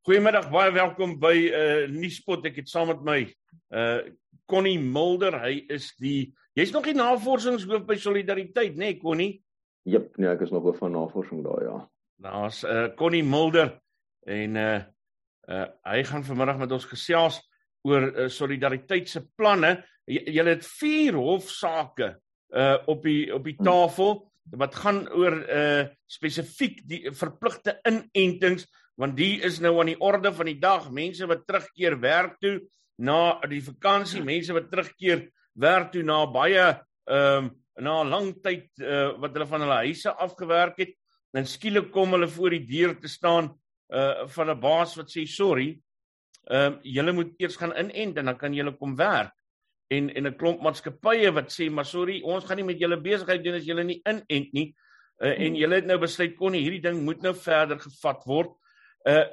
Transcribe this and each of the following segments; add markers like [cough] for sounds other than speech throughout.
Goeiemiddag, baie welkom by uh Nuuspot. Ek het saam met my uh Connie Mulder. Hy is die jy's nog die navorsingshoof by Solidariteit, né, nee, Connie? Jep, nee, ek is nog hoof van navorsing daar, ja. Daar's uh Connie Mulder en uh uh hy gaan vanmiddag met ons gesels oor uh, Solidariteit se planne. Julle het vier hofsaake uh op die op die tafel wat gaan oor uh spesifiek die verpligte inentings want die is nou aan die orde van die dag. Mense wat terugkeer werk toe na die vakansie mense wat terugkeer werk toe na baie ehm um, na 'n lang tyd uh, wat hulle van hulle huise afgewerk het en skielik kom hulle voor die deur te staan uh van 'n baas wat sê sorry ehm um, julle moet eers gaan inent en dan kan julle kom werk. En en 'n klomp maatskappye wat sê maar sorry ons gaan nie met julle besigheid doen as julle nie inent nie. Uh, en julle het nou besluit kon nie hierdie ding moet nou verder gevat word Uh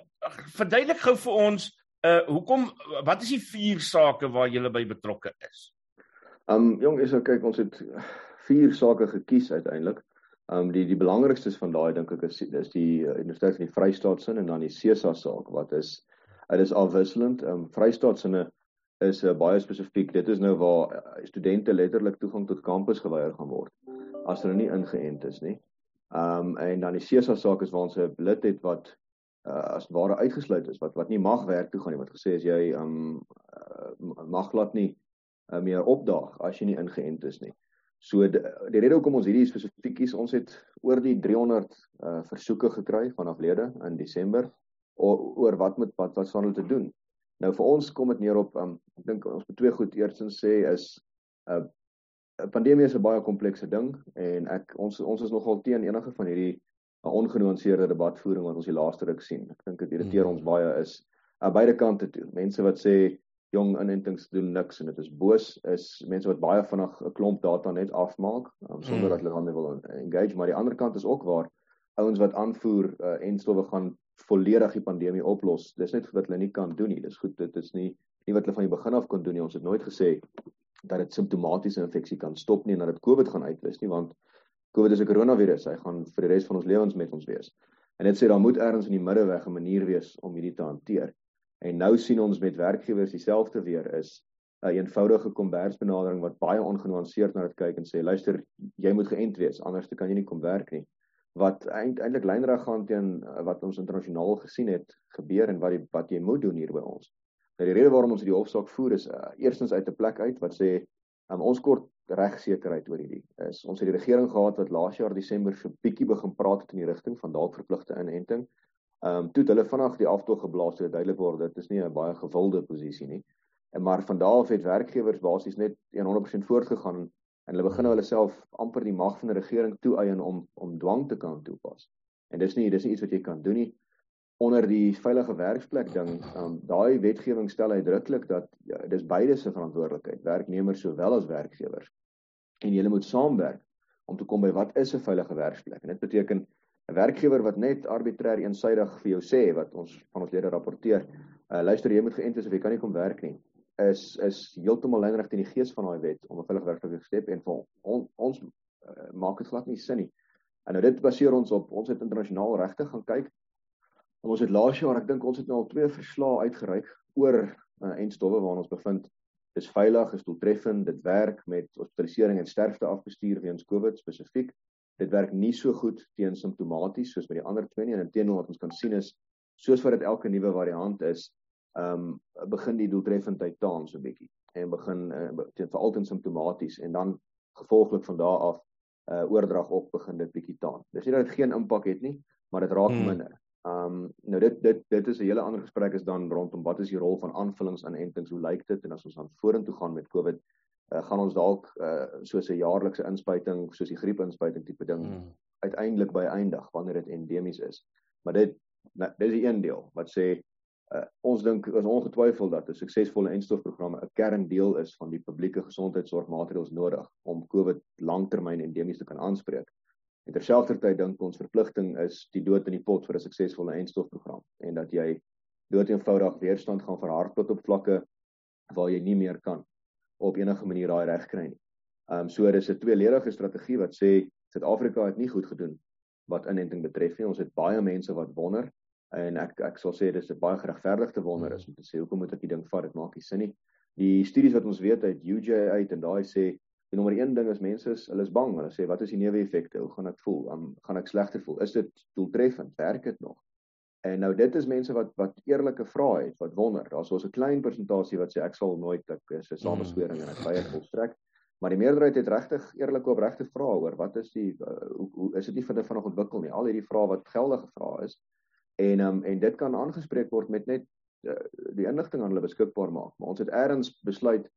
verduidelik gou vir ons uh hoekom wat is die vier sake waar jy by betrokke is? Um jong, is ek kyk ons het vier sake gekies uiteindelik. Um die die belangrikstes van daai dink ek is is die uh, Universiteit van die Vrystaat sin en dan die SESA saak wat is dit is afwisselend. Um Vrystaat sinne is uh, baie spesifiek. Dit is nou waar uh, studente letterlik toegang tot kampus geweier gaan word as hulle nie ingeënt is nie. Um en dan die SESA saak is waar ons 'n lid het wat uh, as ware uitgesluit is wat wat nie mag werk toe gaan nie wat gesê is jy um uh, mag laat nie uh, meer opdaag as jy nie ingeënt is nie. So die, die rede hoekom ons hierdie spesifiek is ons het oor die 300 uh, versoeke gekry vanaf lede in Desember oor, oor wat met wat wat staan hulle te doen. Nou vir ons kom dit neer op um, ek dink ons moet twee goed eerstens sê is 'n uh, pandemie is 'n baie komplekse ding en ek ons ons is nogal teen enige van hierdie 'n ongenuanceerde debatvoering wat ons die laaste ruk sien. Ek dink dit irriteer mm. ons baie is aan beide kante toe. Mense wat sê jong inentings doen niks en dit is boos is mense wat baie vinnig 'n klomp data net afmaak um, sonder mm. dat hulle dan wil engage, maar die ander kant is ook waar ouens wat aanvoer uh, en stowwe gaan volledig die pandemie oplos. Dis net wat hulle nie kan doen nie. Dis goed, dit is nie nie wat hulle van die begin af kon doen nie. Ons het nooit gesê dat dit simptomatiese infeksie kan stop nie en dat dit COVID gaan uitwis nie, want COVID is 'n koronavirus. Hy gaan vir die res van ons lewens met ons wees. En dit sê daar moet ergens in die middeweg 'n manier wees om hierdie te hanteer. En nou sien ons met werkgewers dieselfde weer is 'n een eenvoudige kombersbenadering wat baie ongenuanceerd na dit kyk en sê luister, jy moet geënt wees, anders kan jy nie kom werk nie. Wat eintlik lynreg gaan teen eh, wat ons internasionaal gesien het gebeur en wat die wat jy moet doen hier by ons. Nou die rede waarom ons hierdie hofsaak voer is uh, eerstens uit 'n plek uit wat sê um, ons kort regsekerheid oor hierdie. Is ons het die regering gehad wat laas jaar Desember so bietjie begin praat het in die rigting van dalk verpligte inenting. Ehm um, toe het hulle vinnig die aftog geblaas sodat duidelik word dit is nie 'n baie gewilde posisie nie. En maar van daardie af het werkgewers basies net 100% voortgegaan en hulle begin nou hulle self amper die mag van die regering toeëien om om dwang te kan toepas. En dis nie dis nie iets wat jy kan doen nie onder die veilige werksplek ding, um, daai wetgewing stel uitdruklik dat ja, dis beide se verantwoordelikheid, werknemers sowel as werkgewers. En julle moet saamwerk om te kom by wat is 'n veilige werksplek. En dit beteken 'n werkgewer wat net arbitreër eensydig vir jou sê wat ons van ons lede rapporteer, uh, luister jy moet geënt wees of jy kan nie kom werk nie, is is heeltemal lynreg teen die gees van daai wet om 'n veilige werksplek te skep en vir on, ons uh, maak dit glad nie sin nie. En nou dit baseer ons op ons het internasionaal regte gaan kyk ons het laas jaar, ek dink ons het nou al twee verslae uitgereik oor uh, en stowwe waarna ons bevind dis veilig, is doeltreffend, dit werk met hospitalisering en sterfte afbestuur weens COVID spesifiek. Dit werk nie so goed teen simptomaties soos met die ander twee nie en inteenoor wat ons kan sien is soos wat dit elke nuwe variant is, ehm um, begin die doeltreffendheid taan so bietjie en begin uh, teen veral teen simptomaties en dan gevolglik van daardie af uh oordrag op begin dit bietjie taan. Dis nie dat dit geen impak het nie, maar dit raak hmm. minder. Ehm um, nou dit dit dit is 'n hele ander gesprek is dan rondom wat is die rol van aanvullings aan entings? Hoe lyk dit en as ons dan vorentoe gaan met COVID, uh, gaan ons dalk uh, soos 'n jaarlikse inspuiting, soos die griepinspuiting tipe ding mm. uiteindelik by eindig wanneer dit endemies is. Maar dit nou, dis die een deel wat sê uh, ons dink is ongetwyfeld dat 'n suksesvolle enstofprogramme 'n kerndeel is van die publieke gesondheidsorgmaatreëls nodig om COVID langtermyn endemies te kan aanspreek. En terselfdertyd dink ons verpligting is die dood in die pot vir 'n suksesvolle eindstofprogram en dat jy dood eenvoudig weerstand gaan verhard tot op vlakke waar jy nie meer kan op enige manier daai reg kry nie. Ehm um, so dis 'n tweeledige strategie wat sê Suid-Afrika het nie goed gedoen wat inenting betref nie. Ons het baie mense wat wonder En ek ek sal sê dis 'n baie geregverdigde wonder is om te sê hoekom moet ek die ding vat? Dit maak nie sin nie. Die studies wat ons weet uit UJ uit en daai sê die nommer 1 ding is mense is hulle is bang. Hulle sê wat is die neeweffekte? Hoe gaan ek voel? Um, gaan ek slegter voel? Is dit doeltreffend? Werk dit nog? En nou dit is mense wat wat eerlike vrae het, wat wonder. Daar's ons 'n klein persentasie wat sê ek sal nooit ek is 'n sameswering en ek weier volstrek. Maar die meerderheid het regtig eerlike opregte vrae oor wat is die uh, hoe, hoe is dit nie vinnig vanaand ontwikkel nie. Al hierdie vrae wat geldige vrae is. En um, en dit kan aangespreek word met net uh, die inligting aan hulle beskikbaar maak. Maar ons het eers besluit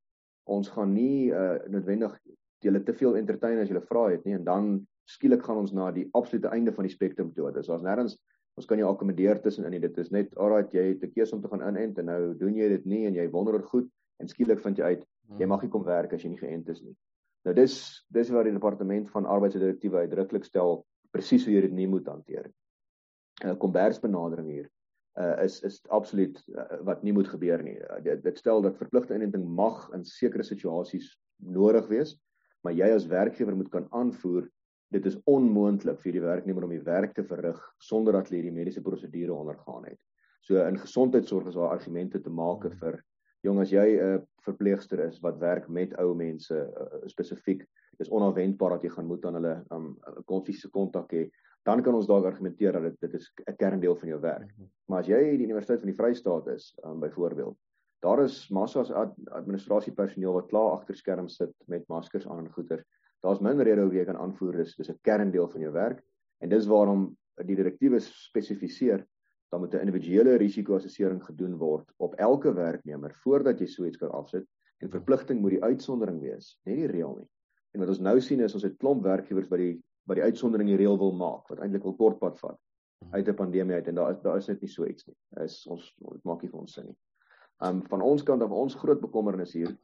ons gaan nie uh, noodwendig julle te veel entertain as julle vra het nie en dan skielik gaan ons na die absolute einde van die spektrum toe. Dit is ons nêrens ons kan jou akkommodeer tussenin nie. Dit is net alright jy het 'n keuse om te gaan inent en nou doen jy dit nie en jy wonder oor goed en skielik vind jy uit jy mag nie kom werk as jy nie geënt is nie. Nou dis dis waar die departement van arbeidsdirektiewe uitdruklik stel presies hoe jy dit nie moet hanteer. 'n uh, Kombersbenadering hier uh, is is absoluut uh, wat nie moet gebeur nie. Uh, dit, dit stel dat verpligte inenting mag in sekere situasies nodig wees, maar jy as werkgewer moet kan aanvoer dit is onmoontlik vir die werknemer om die werk te verrig sonder dat hulle hierdie mediese prosedure ondergaan het. So in gesondheidsorg is daar argumente te maak vir jong as jy 'n uh, verpleegster is wat werk met ou mense uh, spesifiek, dis onverwendbaar dat jy gaan moet aan hulle um fisiese kontak hê. Dan kan ons dalk argumenteer dat dit dit is 'n kerndeel van jou werk. Mhm. Maar as jy die Universiteit van die Vrystaat is, um byvoorbeeld, daar is massas ad, administrasiepersoneel wat klaar agter skerms sit met maskers aan en goeder daar's min rede hoe jy kan aanvoer dis dis 'n kerndeel van jou werk en dis waarom die direktiewe spesifiseer dan moet 'n individuele risikoassessering gedoen word op elke werknemer voordat jy so iets kan afsit en verpligting moet die uitsondering wees nie die reël nie en wat ons nou sien is ons het klomp werkgewers wat die wat die uitsondering die reël wil maak wat eintlik wil kortpad vat uit 'n pandemie uit en daar is daar is net nie so iets nie is ons dit maak nie vir ons sin nie um van ons kant af ons groot bekommernis hier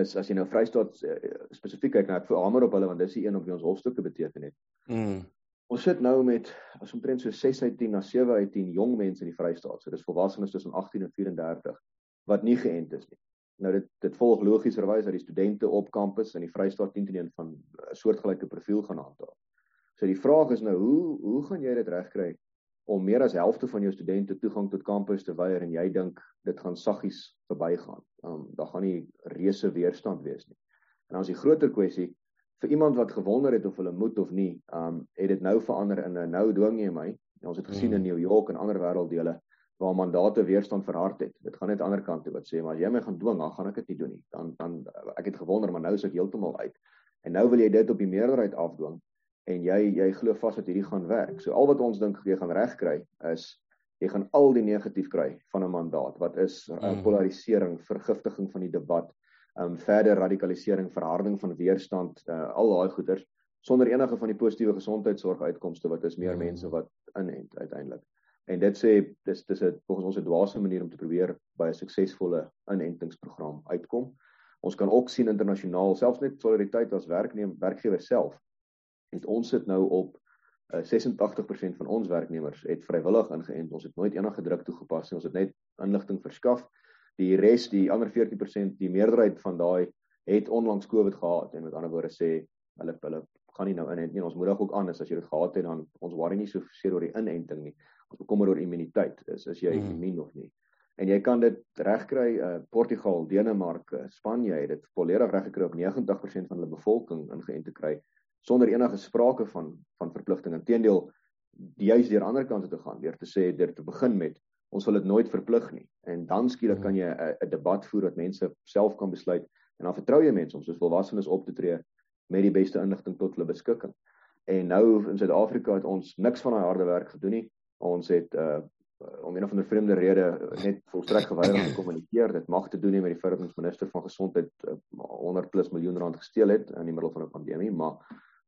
is as jy nou Vrystaat uh, spesifiek kyk nou ek vir hamer op hulle want dis die een op wie ons hofstukke beteken het. Mm. Ons sit nou met as omtrent so 6 uit 10 na 7 uit 10 jong mense in die Vrystaat. So dis volwassenes tussen 18 en 34 wat nie geënt is nie. Nou dit dit volg logieserwys dat die studente op kampus in die Vrystaat 10 teen 1 van 'n uh, soortgelyke profiel gaan handhaaf. So die vraag is nou hoe hoe gaan jy dit regkry om meer as helfte van jou studente toegang tot kampus te weier en jy dink dit gaan saggies verbygaan. Um daar gaan nie reuse weerstand wees nie. En dan is die groter kwessie vir iemand wat gewonder het of hulle moet of nie, um het dit nou verander in 'n nou dwing jy my. Ons het gesien in hmm. New York en ander wêrelddele waar mandate weerstand verhard het. Dit gaan net aan die ander kant toe wat sê maar jy my gaan dwing, dan gaan ek dit nie doen nie. Dan dan ek het gewonder maar nou is ek heeltemal uit. En nou wil jy dit op die meerderheid afdwing en jy jy glo vas dat hierdie gaan werk. So al wat ons dink jy gaan regkry is jy gaan al die negatief kry van 'n mandaat wat is 'n mm. polarisering, vergiftiging van die debat, um verder radikalisering, verharding van weerstand, uh, al daai goeters sonder enige van die positiewe gesondheidsorg uitkomste wat is meer mm. mense wat inent uiteindelik. En dit sê dis dis 'n volgens ons 'n dwaase manier om te probeer by 'n suksesvolle inentingsprogram uitkom. Ons kan ook sien internasionaal, selfs net solidariteit as werknemer werkgewer self het ons sit nou op uh, eh, 86% van ons werknemers het vrywillig ingeënt. Ons het nooit enige druk toegepas nie. Ons het net inligting verskaf. Die res, die ander 14%, die meerderheid van daai het onlangs COVID gehad en met ander woorde sê hulle hulle gaan nie nou inent nie. Ons moedig ook aan as jy dit gehad het dan ons worry nie so seer oor die inenting nie. Bekommer oor immuniteit. Is as jy hmm. immuun of nie. En jy kan dit regkry uh Portugal, Denemarke, Spanje het dit volledig reggekry op 90% van hulle bevolking ingeënt te kry sonder enige sprake van van verpligting. Inteendeel, juis deur ander kante te gaan, deur te sê deur te begin met ons wil dit nooit verplig nie. En dan skielik kan jy 'n debat voer wat mense self kan besluit en dan vertrou jy mense om soos volwassenes op te tree met die beste inligting tot hulle beskikking. En nou in Suid-Afrika het ons niks van daai harde werk gedoen nie. Ons het uh om een of ander vreemde rede net volstrek geweier om te kommunikeer. Dit mag te doen nie met die feit dat ons minister van gesondheid uh, 100 plus miljoen rand gesteel het in die middel van 'n pandemie, maar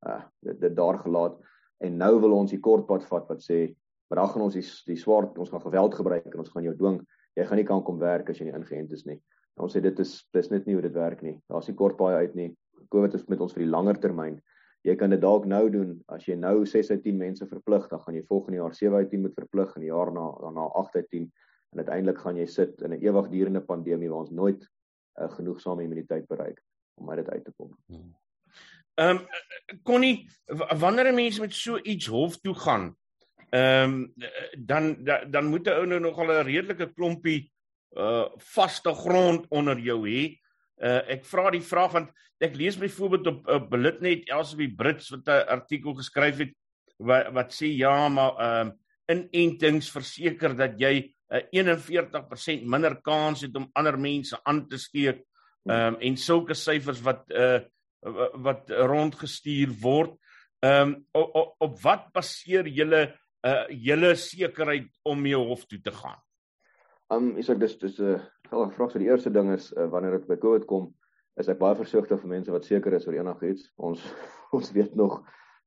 uh dit, dit daar gelaat. En nou wil ons die kortpad vat wat sê maar dan gaan ons die die swaard ons gaan geweld gebruik en ons gaan jou dwing. Jy gaan nie kan kom werk as jy nie ingeënt is nie. En ons sê dit is dis net nie hoe dit werk nie. Daar's nie kort baie uit nie. Covid is met ons vir die langer termyn jy kan dit dalk nou doen as jy nou 6 uit 10 mense verplig dan gaan jy volgende jaar 7 uit 10 moet verplig en die jaar na daarna 8 uit 10 en uiteindelik gaan jy sit in 'n ewigdurende pandemie waar ons nooit 'n uh, genoegsame immuniteit bereik om uit dit uit te kom. Hmm. Ehm um, kon nie wanneer 'n mens met so iets hof toe gaan ehm um, dan, dan dan moet 'n ou nou nogal 'n redelike klompie uh vaste grond onder jou hê. Uh ek vra die vraag want ek lees byvoorbeeld op uh, Bulletnet Elsie Brits wat 'n artikel geskryf het wat wat sê ja, maar ehm uh, inentings verseker dat jy 'n uh, 41% minder kans het om ander mense aan te steek. Ehm um, en sulke syfers wat uh wat rondgestuur word. Ehm um, op, op wat baseer julle uh julle sekerheid om jou hof toe te gaan? Um is ek dis dis 'n uh, vraag vir die eerste ding is uh, wanneer dit by COVID kom, is ek baie versigtig vir mense wat seker is oor enigiets. Ons [laughs] ons weet nog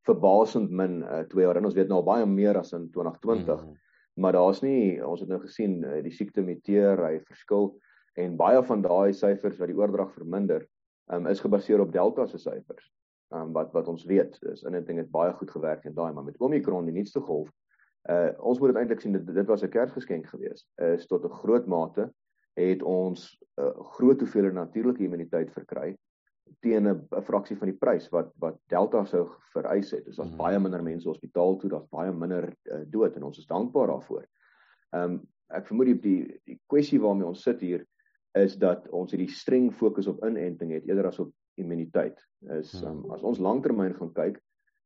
verbasend min uh, twee jaar en ons weet nou baie meer as in 2020. Mm -hmm. Maar daar's nie ons het nou gesien uh, die siekte muteer, hy verskil en baie van daai syfers wat die oordrag verminder, um, is gebaseer op delta se syfers. Um, wat wat ons weet is inenting het baie goed gewerk en daai maar met Omicron die nuutste golf Uh ons moet dit eintlik sien dit, dit was 'n Kersgeskenk geweest. Is tot 'n groot mate het ons 'n uh, groot hoeveelheid natuurlike immuniteit verkry teen 'n fraksie van die prys wat wat Delta sou vereis het. Dus daar's mm -hmm. baie minder mense hospitaal toe, daar's baie minder uh, dood en ons is dankbaar daarvoor. Ehm um, ek vermoed die die, die kwessie waarmee ons sit hier is dat ons hierdie streng fokus op inenting het eerder as op immuniteit. Is um, as ons langtermyn gaan kyk,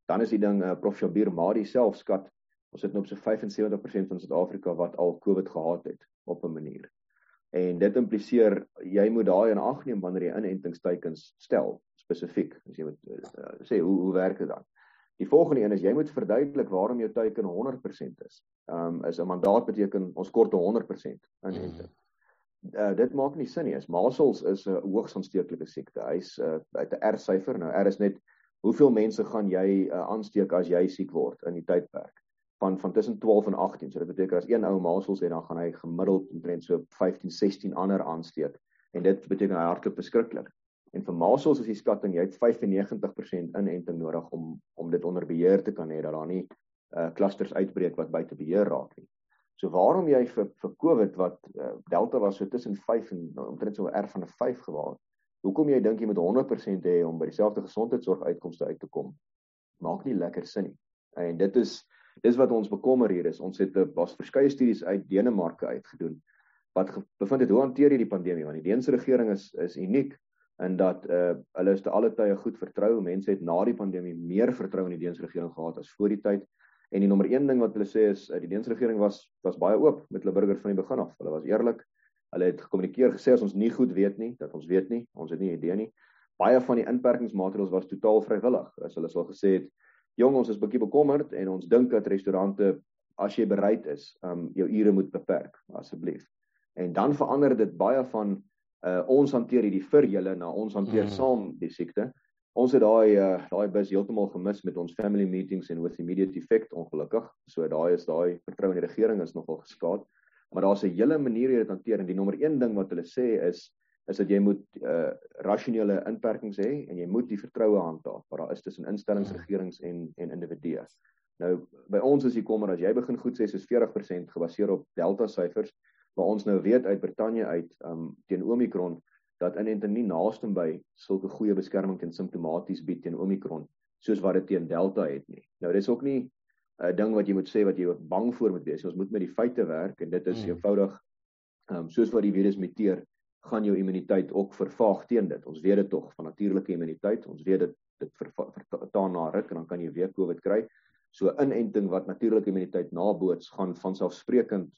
dan is die ding uh, Prof Jabir Madi self skat Ons het nou op so 75% van Suid-Afrika wat al COVID gehad het op 'n manier. En dit impliseer jy moet daai in ag neem wanneer jy inentingsteikens stel spesifiek. As jy moet uh, sê hoe hoe werk dit dan? Die volgende een is jy moet verduidelik waarom jou teiken 100% is. Ehm um, is 'n mandaat beteken ons kort 100% inenting. Uh, dit maak nie sin nie. Masels is 'n hoogs aansteeklike siekte. Hy's uh, uit 'n R syfer. Nou R is net hoeveel mense gaan jy uh, aansteek as jy siek word in die tydperk van van tussen 12 en 18. So dit beteken as een ou masels het dan gaan hy gemiddeld omtrent so 15, 16 ander aansteek. En dit beteken hy hardloop beskruklik. En vir masels is die skatting jy het 95% inenting nodig om om dit onder beheer te kan hê dat daar nie uh clusters uitbreek wat buite beheer raak nie. So waarom jy vir vir COVID wat uh, Delta was so tussen 5 en nou, omtrent so R van 'n 5 gewaar. Hoekom jy dink jy moet 100% hê om by dieselfde gesondheidsorg uitkomste uit te kom? Maak nie lekker sin nie. En dit is dis wat ons bekommer hier is. Ons het 'n was verskeie studies uit Denemarke uitgedoen wat bevind het hoe hanteer jy die pandemie want die Deense regering is is uniek in dat uh hulle is te alle tye goed vertrou. Mense het na die pandemie meer vertrou in die Deense regering gehad as voor die tyd. En die nommer 1 ding wat hulle sê is uh, die Deense regering was was baie oop met hulle burgers van die begin af. Hulle was eerlik. Hulle het gekommunikeer gesê as ons nie goed weet nie, dat ons weet nie, ons het nie idee nie. Baie van die inperkingsmaatreëls was totaal vrywillig. As hulle sou gesê het jong ons is bietjie bekommerd en ons dink dat restaurante as jy bereid is, um jou ure moet beperk asseblief. En dan verander dit baie van uh ons hanteer hierdie vir julle na ons hanteer mm. saam die siekte. Ons het daai uh daai bus heeltemal gemis met ons family meetings en with immediate effect ongelukkig. So daai is daai vertroue in die regering is nogal geskaad. Maar daar's 'n hele manier hoe dit hanteer en die nommer 1 ding wat hulle sê is is dat jy moet uh rasionele inperkings hê en jy moet die vertroue handhaaf wat daar is tussen instellings, hmm. regerings en en individue. Nou by ons is die kommer as jy begin goed sê soos 40% gebaseer op delta syfers, maar ons nou weet uit Brittanje uit um teen Omicron dat inenting nie naaste by sulke goeie beskerming teen simptomaties bied teen Omicron soos wat dit teen delta het nie. Nou dis ook nie 'n uh, ding wat jy moet sê wat jy bang voor moet wees. Ons moet met die feite werk en dit is hmm. eenvoudig um soos wat die virus muteer gaan jou immuniteit ook vervaag teen dit. Ons weet dit tog van natuurlike immuniteit. Ons weet dit dit vertaan na ruk en dan kan jy weer COVID kry. So inenting wat natuurlike immuniteit naboots gaan van selfsprekend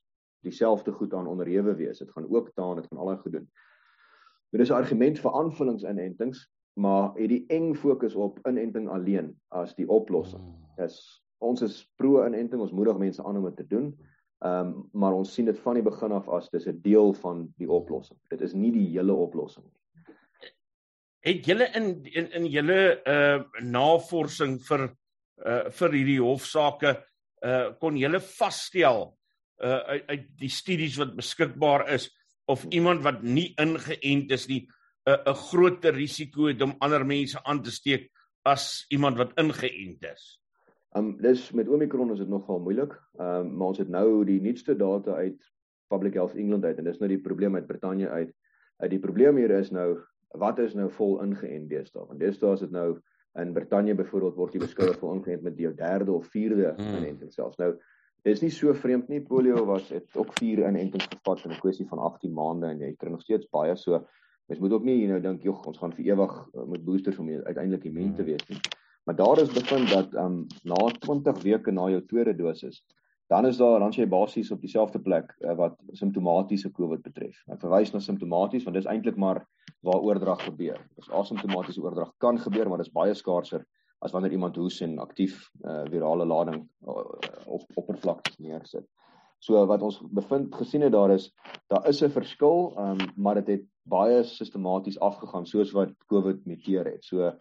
dieselfde goed aan onderhewe wees. Dit gaan ook taan, dit gaan al goed doen. Dit is 'n argument vir aanvullingsinentings, maar het die eng fokus op inenting alleen as die oplossing. Hmm. Is ons is pro inenting, ons moedig mense aan om dit te doen. Ehm um, maar ons sien dit van die begin af as dis 'n deel van die oplossing. Dit is nie die hele oplossing nie. Het julle in in in julle uh navorsing vir uh vir hierdie hofsaake uh kon julle vasstel uh uit, uit die studies wat beskikbaar is of iemand wat nie ingeënt is nie 'n uh, 'n groter risiko het om ander mense aan te steek as iemand wat ingeënt is? Um dis met Omicron is dit nogal moeilik. Um maar ons het nou die nuutste data uit Public Health England uit en dis nou die probleem uit Brittanje uit. Uit die probleem hier is nou wat is nou vol ingeënt deesdae? Want deesdae is dit nou in Brittanje byvoorbeeld word jy beskryf vir ingeënt met die derde of vierde hmm. inenting selfs. Nou dit is nie so vreemd nie. Polio was het ook 4 inentings gevat in 'n kwessie van 18 maande en jy kry nog steeds baie so mens moet ook nie nou dink jog ons gaan vir ewig uh, met boosters om uiteindelik immuun te wees nie. Maar daar is bevind dat um na 20 weke na jou tweede dosis dan is daar dan jy basies op dieselfde plek uh, wat simptomatiese COVID betref. Ek verwys na simptomaties want dis eintlik maar waar oordrag gebeur. Dis asymptomatiese oordrag kan gebeur, maar dit is baie skaarser as wanneer iemand hoes en aktief uh, virale lading uh, op oppervlaktes neersit. So wat ons bevind gesien het daar is daar is 'n verskil, um, maar dit het baie sistematies afgegaan soos wat COVID muteer het. So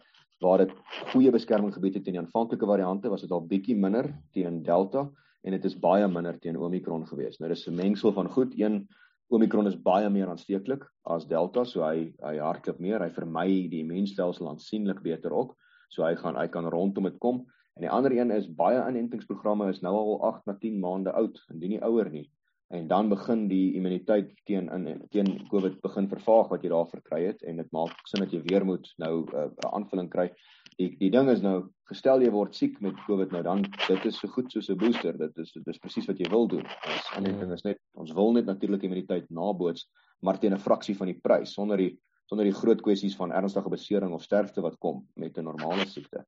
waar dit goeie beskerming gebied het teen die aanvanklike variante, was dit al bietjie minder teen Delta en dit is baie minder teen Omicron gewees. Nou dis 'n mengsel van goed. Een Omicron is baie meer aansteeklik as Delta, so hy hy hardloop meer, hy vermy die immuunstelsel aansienlik beter ook. So hy gaan hy kan rondom dit kom. En die ander een is baie inentingsprogramme is nou al 8 na 10 maande oud, indien nie ouer nie. En dan begin die immuniteit teen in teen COVID begin vervaag wat jy daar verkry het. En dit maak sin dat jy weer moet nou uh, 'n aanvulling kry. Die die ding is nou gestel jy word siek met COVID nou dan dit is so goed soos 'n booster. Dit is dit is presies wat jy wil doen. Ons inenting is net ons wil net natuurlike immuniteit naboots maar teen 'n fraksie van die prys sonder die sonder die groot kwessies van ernstige besering of sterfte wat kom met 'n normale siekte.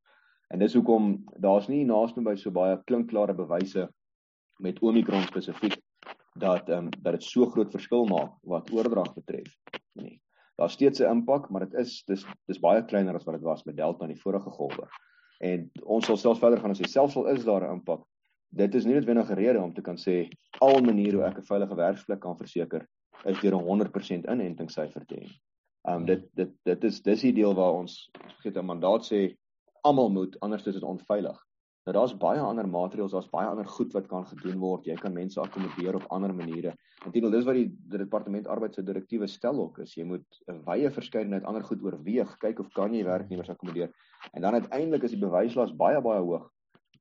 En dis hoekom daar's nie naaste by so baie klinkklare bewyse met Omicron spesifiek dat ehm um, dat dit so groot verskil maak wat oordrag betref nie daar's steeds 'n impak, maar dit is dis dis baie kleiner as wat dit was met Delta in die vorige golwe. En ons sal selfs verder gaan as jy selfs al is daar 'n impak. Dit is nie noodwendig 'n rede om te kan sê al maniere hoe ek 'n veilige werksplek kan verseker is deur 'n 100% inentingssyfer te hê. Um dit dit dit is dis die deel waar ons vergeet 'n mandaat sê almal moet anders is dit onveilig. Nou daar's baie ander maatreëls, daar's baie ander goed wat kan gedoen word. Jy kan mense akkommodeer op ander maniere. Natuurlik dis wat die, die departement arbeid se direktiewe stel ook is jy moet 'n wye verskeidenheid ander goed oorweeg, kyk of kan jy werknemers akkommodeer. En dan uiteindelik is die bewyslas baie baie hoog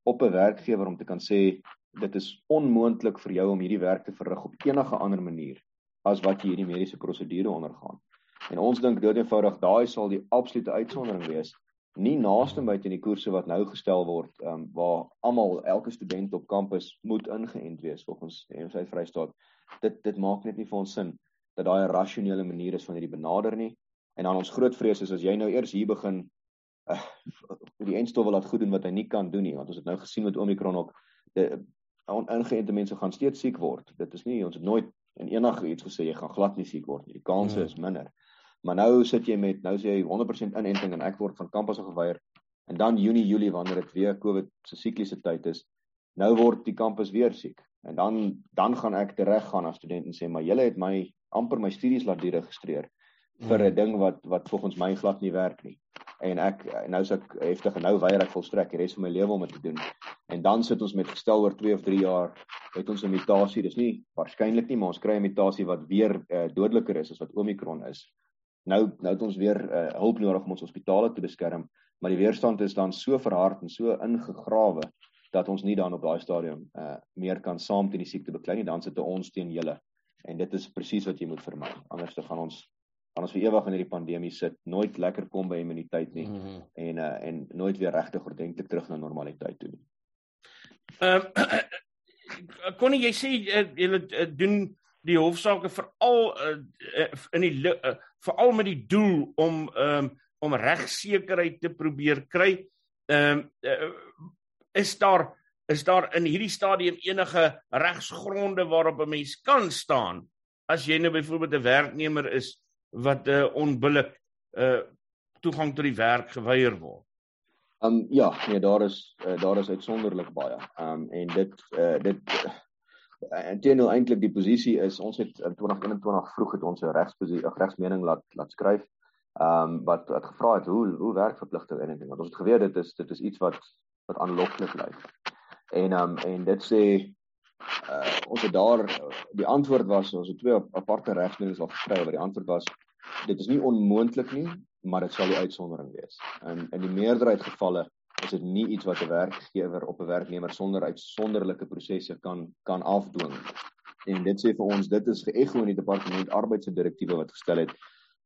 op 'n werkgewer om te kan sê dit is onmoontlik vir jou om hierdie werk te verrig op enige ander manier as wat jy hierdie mediese prosedure ondergaan. En ons dink doeteenvoudig daai sal die absolute uitsondering wees nie naaste by teen die koerse wat nou gestel word um, waar almal elke student op kampus moet ingeënt wees volgens MSI Vrystaat. Dit dit maak net nie vir ons sin dat daai 'n rasionele manier is van hierdie benader nie. En dan ons groot vrees is as jy nou eers hier begin uh, die enstof wil laat goed doen wat hy nie kan doen nie want ons het nou gesien met Omicron ook die oningeënte mense gaan steeds siek word. Dit is nie ons het nooit en enige iets gesê jy gaan glad nie siek word nie. Die kanse is minder Maar nou sit jy met nou sê jy 100% inenting en ek word van kampus geweier en dan Junie Julie wanneer dit weer COVID se sikliese tyd is, nou word die kampus weer siek. En dan dan gaan ek terug gaan as student en sê maar julle het my amper my studies laat deregistreer vir 'n hmm. ding wat wat volgens my glad nie werk nie. En ek nou sê ek heftig en nou weier ek volstrek die res van my lewe om dit te doen. En dan sit ons met gestel oor 2 of 3 jaar het ons 'n mutasie. Dis nie waarskynlik nie, maar ons kry 'n mutasie wat weer uh, dodeliker is as wat Omicron is nou nou het ons weer uh, hulp nodig om ons hospitale te beskerm, maar die weerstand is dan so verhard en so ingegrawe dat ons nie dan op daai stadium uh meer kan saam teen die siekte beklei nie, dan sit ons teen julle. En dit is presies wat jy moet vermy. Anders dan gaan ons gaan ons vir ewig in hierdie pandemie sit, nooit lekker kom by immuniteit nie mm -hmm. en uh en nooit weer regtig ordentlik terug na normaliteit toe nie. Ehm [clears throat] uh, Konnie, jy sê uh, julle uh, doen die hofsaake veral uh, in die uh, veral met die doel om um, om regsekerheid te probeer kry. Ehm uh, is daar is daar in hierdie stadium enige regsgronde waarop 'n mens kan staan as jy nou byvoorbeeld 'n werknemer is wat uh, onbillik uh toegang tot die werk geweier word? Ehm um, ja, nee, daar is uh, daar is uitsonderlik baie. Ehm um, en dit uh, dit en teenoor eintlik die posisie is ons het in 2021 vroeg het ons 'n regsposisie regsmening laat laat skryf. Ehm um, wat wat gevra het hoe hoe werk verpligting en ding want ons het geweet dit is dit is iets wat wat aanloklik lyk. En ehm um, en dit sê uh, ons het daar die antwoord was ons het twee aparte regsmenings al geskryf waar die antwoord was dit is nie onmoontlik nie maar dit sal die uitsondering wees. In in die meerderheid gevalle is dit nie iets wat 'n werkgewer op 'n werknemer sonder uitsonderlike prosesse kan kan afdwing. En dit sê vir ons dit is geëgo in die departement arbeid se direktiewe wat gestel het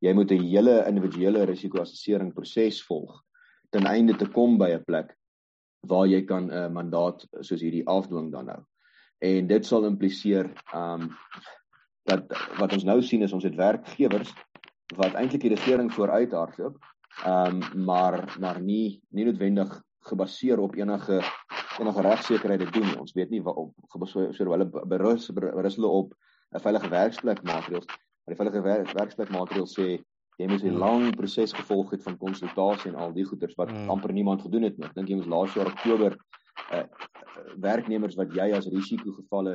jy moet 'n hele individuele risikoassessering proses volg ten einde te kom by 'n plek waar jy kan 'n uh, mandaat soos hierdie afdwing dan nou. en dit sal impliseer um dat wat ons nou sien is ons het werkgewers wat eintlik die regering vooruit hardloop um maar maar nie nie noodwendig gebaseer op enige enige regsekerheid doen nie. Ons weet nie wat op gebaseer hulle berus berus hulle op 'n veilige werksplek maatreëls. Maar die veilige werk, werksplek maatreëls sê jy moet 'n lang proses gevolg het van konsultasie en al die goeders wat hmm. amper niemand gedoen het nie. Ek dink jy moes laas jaar Oktober uh, werknemers wat jy as risikogevalle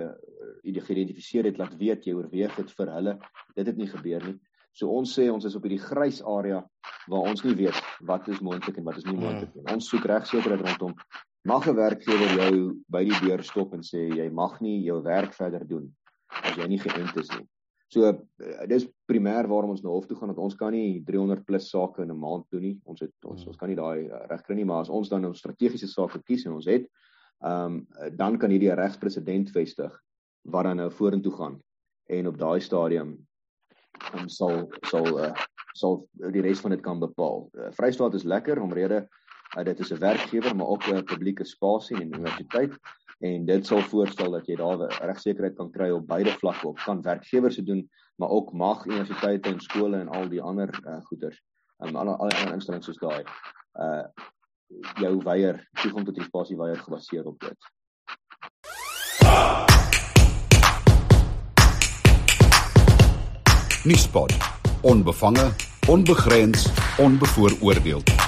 uh, geïdentifiseer het laat weet jy oorweeg dit vir hulle. Dit het nie gebeur nie. So ons sê ons is op hierdie grys area waar ons nie weet wat is moontlik en wat is nie hmm. moontlik nie. Ons soek regsekerheid rondom mag 'n werkgewer jou by die deur stop en sê jy mag nie jou werk verder doen as jy nie geënt is nie. So uh, dis primêr waarom ons na hof toe gaan dat ons kan nie 300 plus sake in 'n maand doen nie. Ons het ons ons kan nie daai uh, reg kry nie, maar as ons dan 'n strategiese saak kies en ons het, ehm um, dan kan hierdie regspresident vestig wat dan nou vorentoe gaan en op daai stadium um, sal sal uh, sal die res van dit kan bepaal. Uh, Vrystaat is lekker omrede uh, dit is 'n werkgewer maar ook 'n publieke spasie en universiteit en dit sal voorstel dat jy daar regsekerheid kan kry op beide vlakke op kan werkgewers se doen maar ook mag universiteite en skole en al die ander uh, goeders en um, al al instellings soos daai uh jou weier toegang tot die spasie weier gebaseer op dit. Nuuspot. Onbevange, onbegrens, onbevooroordeeld.